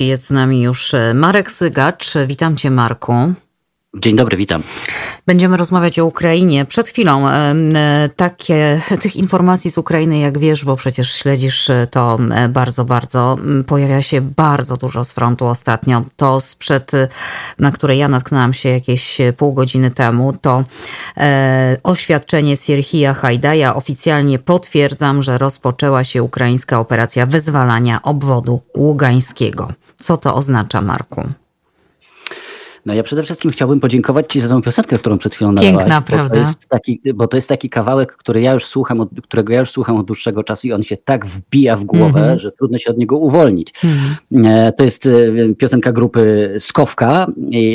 gości. Jest z nami już Marek Sygacz. Witam cię, Marku. Dzień dobry, witam. Będziemy rozmawiać o Ukrainie. Przed chwilą e, takie, tych informacji z Ukrainy, jak wiesz, bo przecież śledzisz to e, bardzo, bardzo, pojawia się bardzo dużo z frontu ostatnio. To sprzed, na które ja natknęłam się jakieś pół godziny temu, to e, oświadczenie Sierhija Hajdaja. Oficjalnie potwierdzam, że rozpoczęła się ukraińska operacja wyzwalania obwodu ługańskiego. Co to oznacza, Marku? No ja przede wszystkim chciałbym podziękować Ci za tą piosenkę, którą przed chwilą Piękna, nagrałaś. prawda? Bo to, jest taki, bo to jest taki kawałek, który ja już słucham, od, którego ja już słucham od dłuższego czasu i on się tak wbija w głowę, mm -hmm. że trudno się od niego uwolnić. Mm -hmm. To jest e, piosenka grupy Skowka,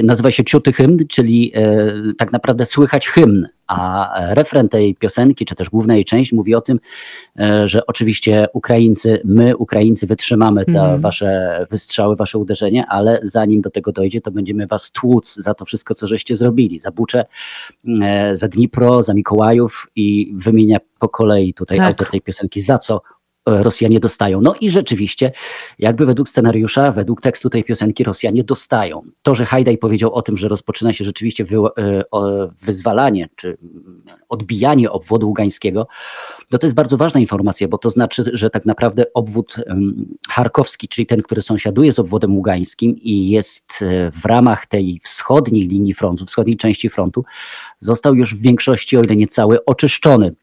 nazywa się Ciuty Hymn, czyli e, tak naprawdę słychać hymn a refren tej piosenki, czy też główna jej część mówi o tym, e, że oczywiście Ukraińcy, my Ukraińcy wytrzymamy te mm. wasze wystrzały, wasze uderzenie, ale zanim do tego dojdzie, to będziemy was tłuc za to wszystko, co żeście zrobili. Za Bucze, e, za Dnipro, za Mikołajów i wymienia po kolei tutaj tak. autor tej piosenki, za co Rosjanie dostają. No i rzeczywiście, jakby według scenariusza, według tekstu tej piosenki Rosjanie dostają. To, że Hajdaj powiedział o tym, że rozpoczyna się rzeczywiście wy, e, wyzwalanie czy odbijanie obwodu ługańskiego, no to jest bardzo ważna informacja, bo to znaczy, że tak naprawdę obwód charkowski, czyli ten, który sąsiaduje z obwodem ługańskim i jest e, w ramach tej wschodniej linii frontu, wschodniej części frontu, został już w większości, o ile nie cały, oczyszczony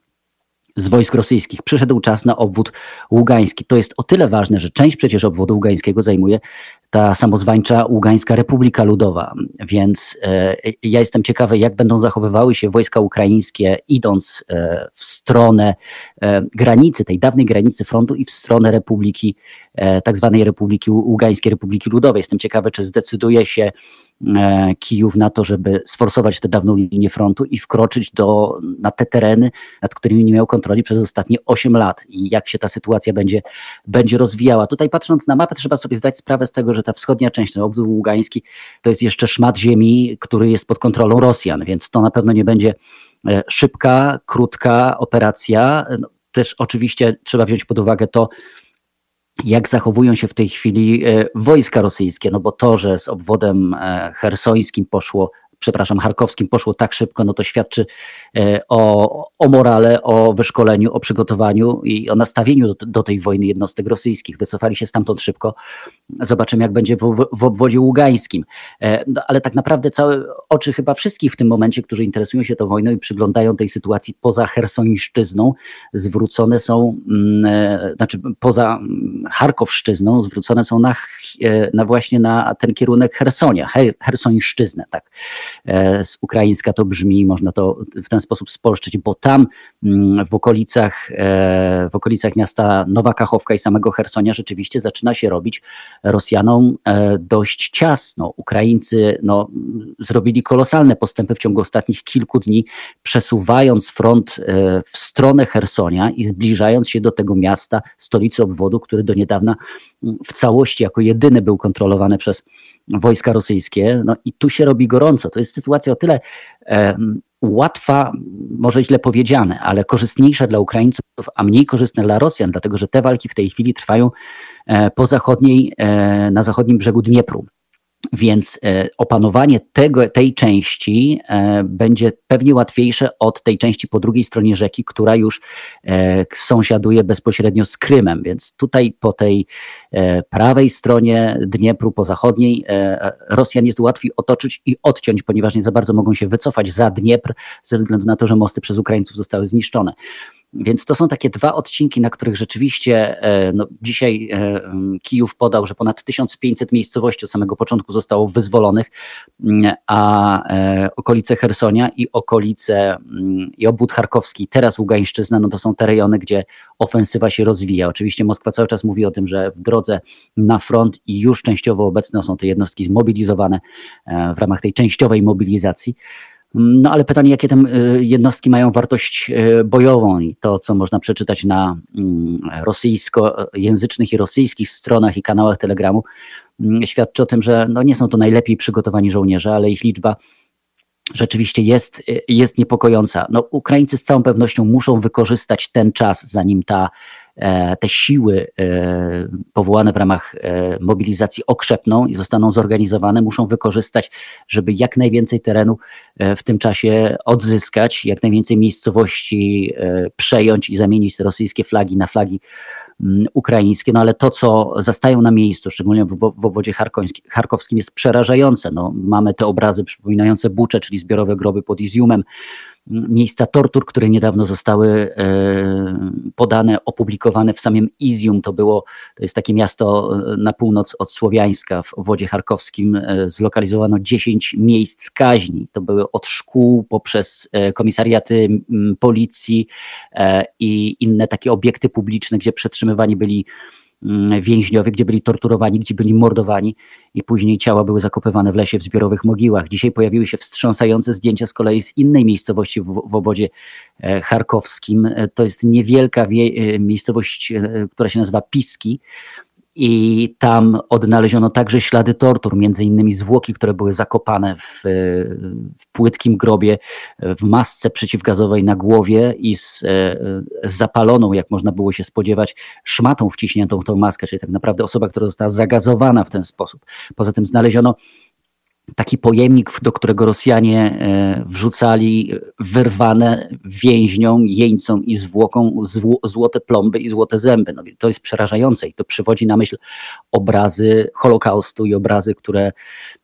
z wojsk rosyjskich. Przyszedł czas na obwód ługański. To jest o tyle ważne, że część przecież obwodu ługańskiego zajmuje ta samozwańcza Ługańska Republika Ludowa. Więc e, ja jestem ciekawy, jak będą zachowywały się wojska ukraińskie, idąc e, w stronę e, granicy, tej dawnej granicy frontu i w stronę Republiki, e, tak zwanej Republiki Ługańskiej Republiki Ludowej. Jestem ciekawy, czy zdecyduje się Kijów na to, żeby sforsować tę dawną linię frontu i wkroczyć do, na te tereny, nad którymi nie miał kontroli przez ostatnie 8 lat i jak się ta sytuacja będzie, będzie rozwijała. Tutaj patrząc na mapę trzeba sobie zdać sprawę z tego, że ta wschodnia część, ten obwód ługański to jest jeszcze szmat ziemi, który jest pod kontrolą Rosjan, więc to na pewno nie będzie e, szybka, krótka operacja. No, też oczywiście trzeba wziąć pod uwagę to, jak zachowują się w tej chwili e, wojska rosyjskie, no bo to, że z obwodem e, hersońskim poszło przepraszam, charkowskim poszło tak szybko, no to świadczy o, o morale, o wyszkoleniu, o przygotowaniu i o nastawieniu do, do tej wojny jednostek rosyjskich. Wycofali się stamtąd szybko. Zobaczymy, jak będzie w, w obwodzie ługańskim. E, no, ale tak naprawdę całe oczy chyba wszystkich w tym momencie, którzy interesują się tą wojną i przyglądają tej sytuacji poza Hersońszczyzną, zwrócone są, mm, e, znaczy poza mm, Charkowszczyzną, zwrócone są na, na właśnie na ten kierunek Hersonia, Hersońszczyznę, tak. E, z ukraińska to brzmi, można to w ten sposób spolszczyć, bo tam mm, w okolicach, e, w okolicach miasta Nowa Kachowka i samego Hersonia rzeczywiście zaczyna się robić Rosjanom e, dość ciasno. Ukraińcy no, zrobili kolosalne postępy w ciągu ostatnich kilku dni, przesuwając front w stronę Hersonia i zbliżając się do tego miasta, stolicy obwodu, który do niedawna mm, w całości jako jedyny był kontrolowany przez wojska rosyjskie. No i tu się robi gorąco. To jest sytuacja o tyle e, łatwa, może źle powiedziane, ale korzystniejsza dla Ukraińców, a mniej korzystna dla Rosjan, dlatego że te walki w tej chwili trwają e, po zachodniej, e, na zachodnim brzegu Dniepru. Więc e, opanowanie tego, tej części e, będzie pewnie łatwiejsze od tej części po drugiej stronie rzeki, która już e, sąsiaduje bezpośrednio z Krymem. Więc tutaj po tej prawej stronie Dniepru, po zachodniej, Rosjan jest łatwiej otoczyć i odciąć, ponieważ nie za bardzo mogą się wycofać za Dniepr, ze względu na to, że mosty przez Ukraińców zostały zniszczone. Więc to są takie dwa odcinki, na których rzeczywiście e, no, dzisiaj e, Kijów podał, że ponad 1500 miejscowości od samego początku zostało wyzwolonych, a e, okolice Hersonia i okolice i obwód charkowski, teraz Ługańszczyzna, no to są te rejony, gdzie ofensywa się rozwija. Oczywiście Moskwa cały czas mówi o tym, że w drodze na front i już częściowo obecne są te jednostki zmobilizowane w ramach tej częściowej mobilizacji. No ale pytanie, jakie te y, jednostki mają wartość y, bojową i to, co można przeczytać na mm, rosyjskojęzycznych i rosyjskich stronach i kanałach Telegramu, mm, świadczy o tym, że no nie są to najlepiej przygotowani żołnierze, ale ich liczba rzeczywiście jest, y, jest niepokojąca. No, Ukraińcy z całą pewnością muszą wykorzystać ten czas, zanim ta te siły powołane w ramach mobilizacji okrzepną i zostaną zorganizowane, muszą wykorzystać, żeby jak najwięcej terenu w tym czasie odzyskać, jak najwięcej miejscowości przejąć i zamienić rosyjskie flagi na flagi Mm, ukraińskie, no ale to, co zastają na miejscu, szczególnie w, w obwodzie charkowskim, jest przerażające. No, mamy te obrazy przypominające Bucze, czyli zbiorowe groby pod Izjumem, miejsca tortur, które niedawno zostały e, podane, opublikowane w samym Izium. To było, to jest takie miasto e, na północ od Słowiańska w wodzie charkowskim. E, zlokalizowano 10 miejsc kaźni. To były od szkół poprzez komisariaty policji i inne takie obiekty publiczne, gdzie przetrzymywani byli więźniowie, gdzie byli torturowani, gdzie byli mordowani i później ciała były zakopywane w lesie w zbiorowych mogiłach. Dzisiaj pojawiły się wstrząsające zdjęcia z kolei z innej miejscowości w, w obodzie e, charkowskim. E, to jest niewielka wie, e, miejscowość, która się nazywa Piski i tam odnaleziono także ślady tortur, między innymi zwłoki, które były zakopane w, w płytkim grobie, w masce przeciwgazowej na głowie i z, z, zapaloną, jak można było się spodziewać, szmatą wciśniętą w tą maskę, czyli tak naprawdę osoba, która została zagazowana w ten sposób. Poza tym znaleziono taki pojemnik, do którego Rosjanie e, wrzucali wyrwane więźniom, jeńcom i zwłoką złote plomby i złote zęby. No, to jest przerażające i to przywodzi na myśl obrazy Holokaustu i obrazy, które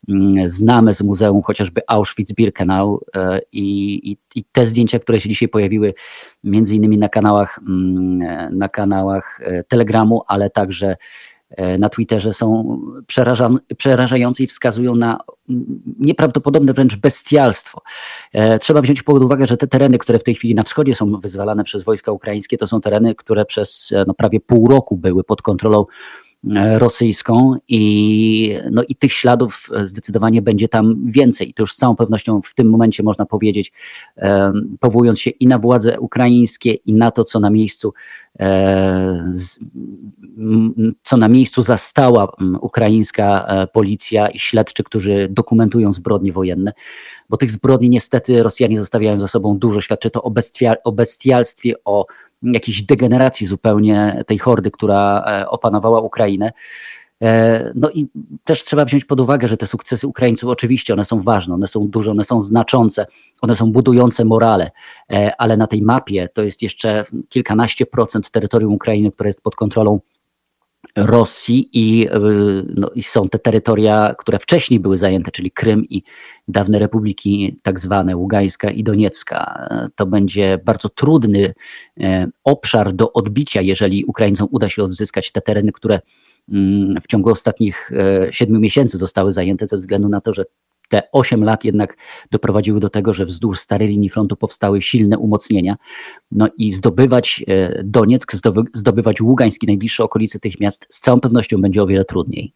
mm, znamy z muzeum chociażby Auschwitz-Birkenau e, i, i, i, te zdjęcia, które się dzisiaj pojawiły między innymi na kanałach, mm, na kanałach e, Telegramu, ale także na Twitterze są przerażające i wskazują na nieprawdopodobne wręcz bestialstwo. E, trzeba wziąć pod uwagę, że te tereny, które w tej chwili na wschodzie są wyzwalane przez wojska ukraińskie, to są tereny, które przez e, no, prawie pół roku były pod kontrolą rosyjską i, no, i tych śladów zdecydowanie będzie tam więcej. To już z całą pewnością w tym momencie można powiedzieć, powołując się i na władze ukraińskie, i na to, co na miejscu E, co na miejscu zastała ukraińska e, policja i śledczy, którzy dokumentują zbrodnie wojenne, bo tych zbrodni niestety Rosjanie zostawiają za sobą dużo. Świadczy to o, bestialstwie, o jakiejś degeneracji zupełnie tej hordy, która e, opanowała Ukrainę. E, no i też trzeba wziąć pod uwagę, że te sukcesy Ukraińców oczywiście one są ważne, one są duże, one są znaczące, one są budujące morale, e, ale na tej mapie to jest jeszcze kilkanaście procent terytorium Ukrainy, które jest pod kontrolą Rosji i, e, no, i są te terytoria, które wcześniej były zajęte, czyli Krym i dawne republiki tak zwane Ługańska i Doniecka. To będzie bardzo trudny obszar do odbicia, jeżeli Ukraińcom uda się odzyskać te tereny, które w ciągu ostatnich e, siedmiu miesięcy zostały zajęte ze względu na to, że te 8 lat jednak doprowadziły do tego, że wzdłuż starej linii frontu powstały silne umocnienia. No i zdobywać e, Donieck, zdobywać Ługański, najbliższe okolice tych miast z całą pewnością będzie o wiele trudniej.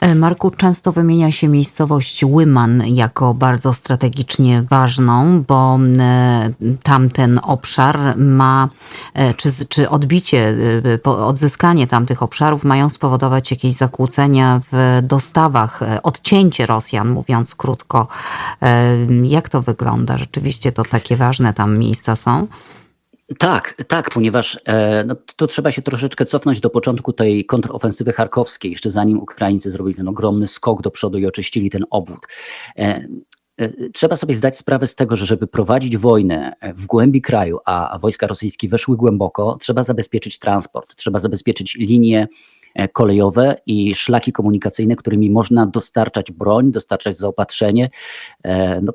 E, Marku, często wymienia się miejscowość Łyman jako bardzo strategicznie ważną, bo e, tamten obszar ma, e, czy, czy odbicie, odzyskanie tamtych obszarów mają spowodować jakieś zakłócenia w dostawach, odcięcie Rosjan, mówiąc krótko. Jak to wygląda? Rzeczywiście to takie ważne tam miejsca są? Tak, tak, ponieważ e, no, to trzeba się troszeczkę cofnąć do początku tej kontrofensywy charkowskiej, jeszcze zanim Ukraińcy zrobili ten ogromny skok do przodu i oczyścili ten obwód. E, e, trzeba sobie zdać sprawę z tego, że żeby prowadzić wojnę w głębi kraju, a wojska rosyjskie weszły głęboko, trzeba zabezpieczyć transport, trzeba zabezpieczyć linie kolejowe i szlaki komunikacyjne, którymi można dostarczać broń, dostarczać zaopatrzenie, e, no,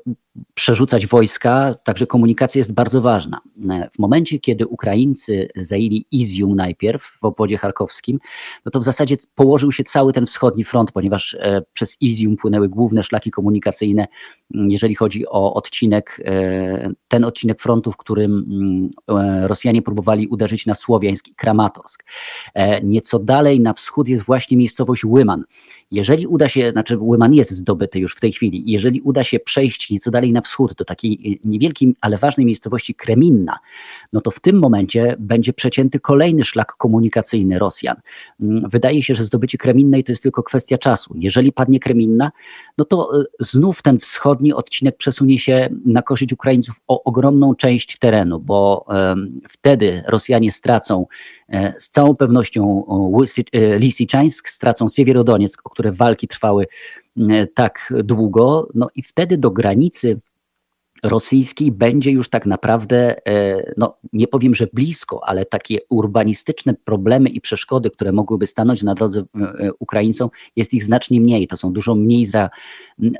przerzucać wojska, także komunikacja jest bardzo ważna. E, w momencie, kiedy Ukraińcy zajęli Izium najpierw w obwodzie charkowskim, no to w zasadzie położył się cały ten wschodni front, ponieważ przez Izium płynęły główne szlaki komunikacyjne, jeżeli chodzi o odcinek, ten odcinek frontu, w którym Rosjanie próbowali uderzyć na Słowiańsk i Kramatorsk. Nieco dalej na wschód jest właśnie miejscowość Łyman. Jeżeli uda się, znaczy Łyman jest zdobyty już w tej chwili, jeżeli uda się przejść nieco dalej na wschód do takiej niewielkiej, ale ważnej miejscowości Kreminna, no to w tym momencie będzie przecięty kolejny szlak komunikacyjny Rosjan. Mm, wydaje się, że zdobycie Kreminnej to jest tylko kwestia czasu. Jeżeli padnie Kreminna, no to y, znów ten wschodni odcinek przesunie się na korzyść Ukraińców o ogromną część terenu, bo wtedy Rosjanie stracą z całą pewnością Lisiczańsk, stracą Siewierodonieck, o które walki trwały tak długo, no i wtedy do granicy rosyjskiej będzie już tak naprawdę, e, no nie powiem, że blisko, ale takie urbanistyczne problemy i przeszkody, które mogłyby stanąć na drodze e, Ukraińcom, jest ich znacznie mniej. To są dużo mniej za,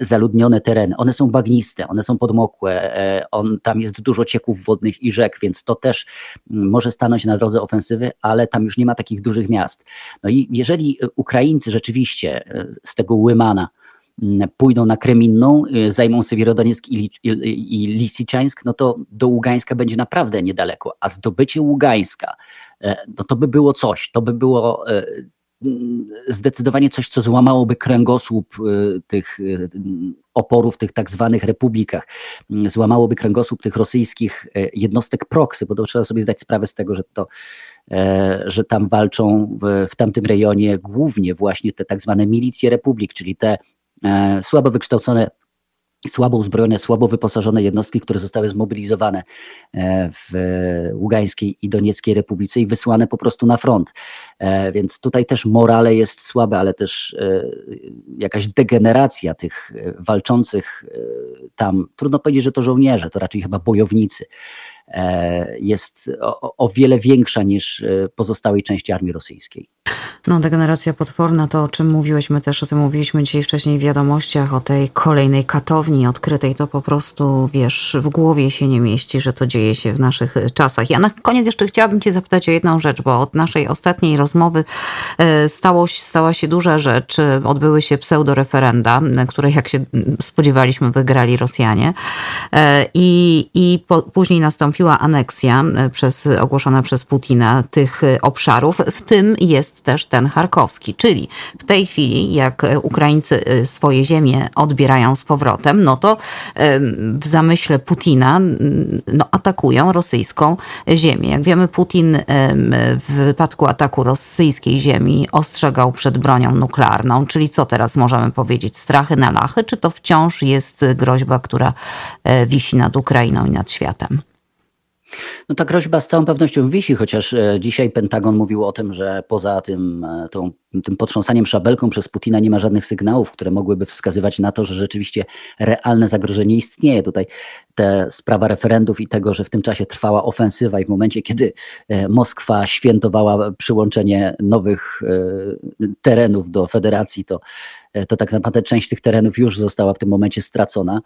zaludnione tereny. One są bagniste, one są podmokłe, e, on, tam jest dużo cieków wodnych i rzek, więc to też może stanąć na drodze ofensywy, ale tam już nie ma takich dużych miast. No i jeżeli Ukraińcy rzeczywiście z tego Łymana, pójdą na Kreminną, y, zajmą Sewierodonieck i, i, i Lisiczańsk, no to do Ługańska będzie naprawdę niedaleko, a zdobycie Ługańska, e, no to by było coś, to by było e, zdecydowanie coś, co złamałoby kręgosłup y, tych oporów tych tak zwanych republikach, złamałoby kręgosłup tych rosyjskich e, jednostek proksy, bo to trzeba sobie zdać sprawę z tego, że to że tam walczą w, w tamtym rejonie głównie właśnie te tak zwane milicje republik, czyli te E, słabo wykształcone słabo uzbrojone, słabo wyposażone jednostki, które zostały zmobilizowane e, w Ługańskiej i Donieckiej Republice i wysłane po prostu na front. E, więc tutaj też morale jest słabe, ale też jakaś degeneracja tych walczących tam, trudno powiedzieć, że to żołnierze, to raczej chyba bojownicy, jest o, o wiele większa niż pozostałej części armii rosyjskiej. No, degeneracja potworna, to o czym mówiłeś, my też o tym mówiliśmy dzisiaj wcześniej w wiadomościach, o tej kolejnej katowni odkrytej, to po prostu, wiesz, w głowie się nie mieści, że to dzieje się w naszych czasach. Ja na koniec jeszcze chciałabym Cię zapytać o jedną rzecz, bo od naszej ostatniej rozmowy e, stało, stała się duża rzecz. Odbyły się pseudoreferenda, które jak się spodziewaliśmy wygrali Rosjanie e, i, i po, później nastąpiła aneksja e, przez, ogłoszona przez Putina tych obszarów, w tym jest też ten charkowski. Czyli w tej chwili, jak Ukraińcy y, swoje ziemie odbierają z powrotem, no to w zamyśle Putina no, atakują rosyjską ziemię. Jak wiemy, Putin w wypadku ataku rosyjskiej ziemi ostrzegał przed bronią nuklearną, czyli co teraz możemy powiedzieć? Strachy na lachy, czy to wciąż jest groźba, która e, wisi nad Ukrainą i nad światem? No ta groźba z całą pewnością wisi, chociaż e, dzisiaj Pentagon mówił o tym, że poza tym, e, tą, tym potrząsaniem szabelką przez Putina nie ma żadnych sygnałów, które mogłyby wskazywać na to, że rzeczywiście realne zagrożenie istnieje. Tutaj ta sprawa referendów i tego, że w tym czasie trwała ofensywa i w momencie, kiedy e, Moskwa świętowała przyłączenie nowych terenów do federacji, to, to tak naprawdę część tych terenów już została w tym momencie stracona.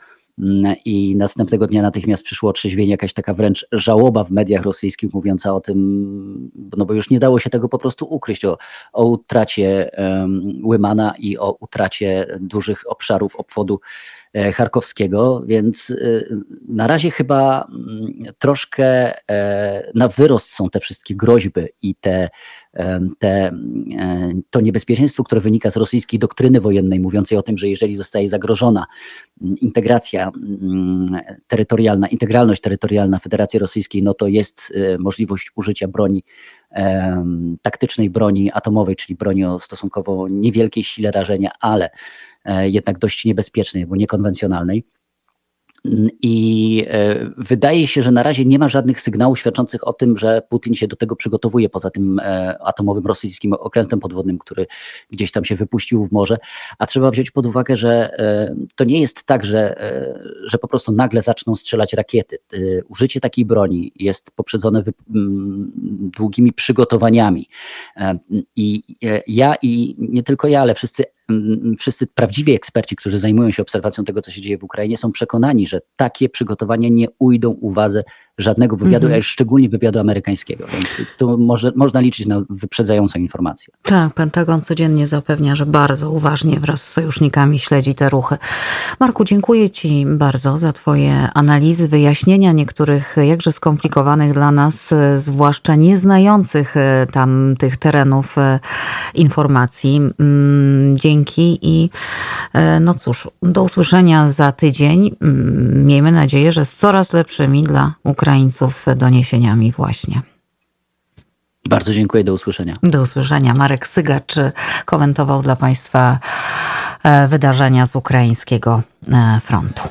I następnego dnia natychmiast przyszło otrzeźwienie, jakaś taka wręcz żałoba w mediach rosyjskich mówiąca o tym, no bo już nie dało się tego po prostu ukryć, o, o utracie um, Łymana i o utracie dużych obszarów obwodu e, charkowskiego, więc e, na razie chyba mm, troszkę e, na wyrost są te wszystkie groźby i te te, to niebezpieczeństwo, które wynika z rosyjskiej doktryny wojennej, mówiącej o tym, że jeżeli zostaje zagrożona integracja terytorialna, integralność terytorialna Federacji Rosyjskiej, no to jest e, możliwość użycia broni, taktycznej broni atomowej, czyli broni o stosunkowo niewielkiej sile rażenia, ale e, jednak dość niebezpiecznej, bo niekonwencjonalnej. I e, wydaje się, że na razie nie ma żadnych sygnałów świadczących o tym, że Putin się do tego przygotowuje poza tym e, atomowym rosyjskim okrętem podwodnym, który gdzieś tam się wypuścił w morze. A trzeba wziąć pod uwagę, że e, to nie jest tak, że, że po prostu nagle zaczną strzelać rakiety. Użycie takiej broni jest poprzedzone długimi przygotowaniami. I ja i nie tylko ja, ale wszyscy wszyscy prawdziwi eksperci, którzy zajmują się obserwacją tego, co się dzieje w Ukrainie, są przekonani, że takie przygotowania nie ujdą uwadze żadnego wywiadu, mm -hmm. a już szczególnie wywiadu amerykańskiego. Więc tu może, można liczyć na wyprzedzającą informację. Tak, Pentagon codziennie zapewnia, że bardzo uważnie wraz z sojusznikami śledzi te ruchy. Marku, dziękuję Ci bardzo za Twoje analizy, wyjaśnienia niektórych jakże skomplikowanych dla nas, zwłaszcza nieznających e, tam tych terenów e, informacji. Mm, dzięki i e, no cóż, do usłyszenia za tydzień. Mm, miejmy nadzieję, że z coraz lepszymi dla Ukraińców doniesieniami właśnie. Bardzo dziękuję, do usłyszenia. Do usłyszenia. Marek Sygacz komentował dla Państwa e, wydarzenia z ukraińskiego e, frontu.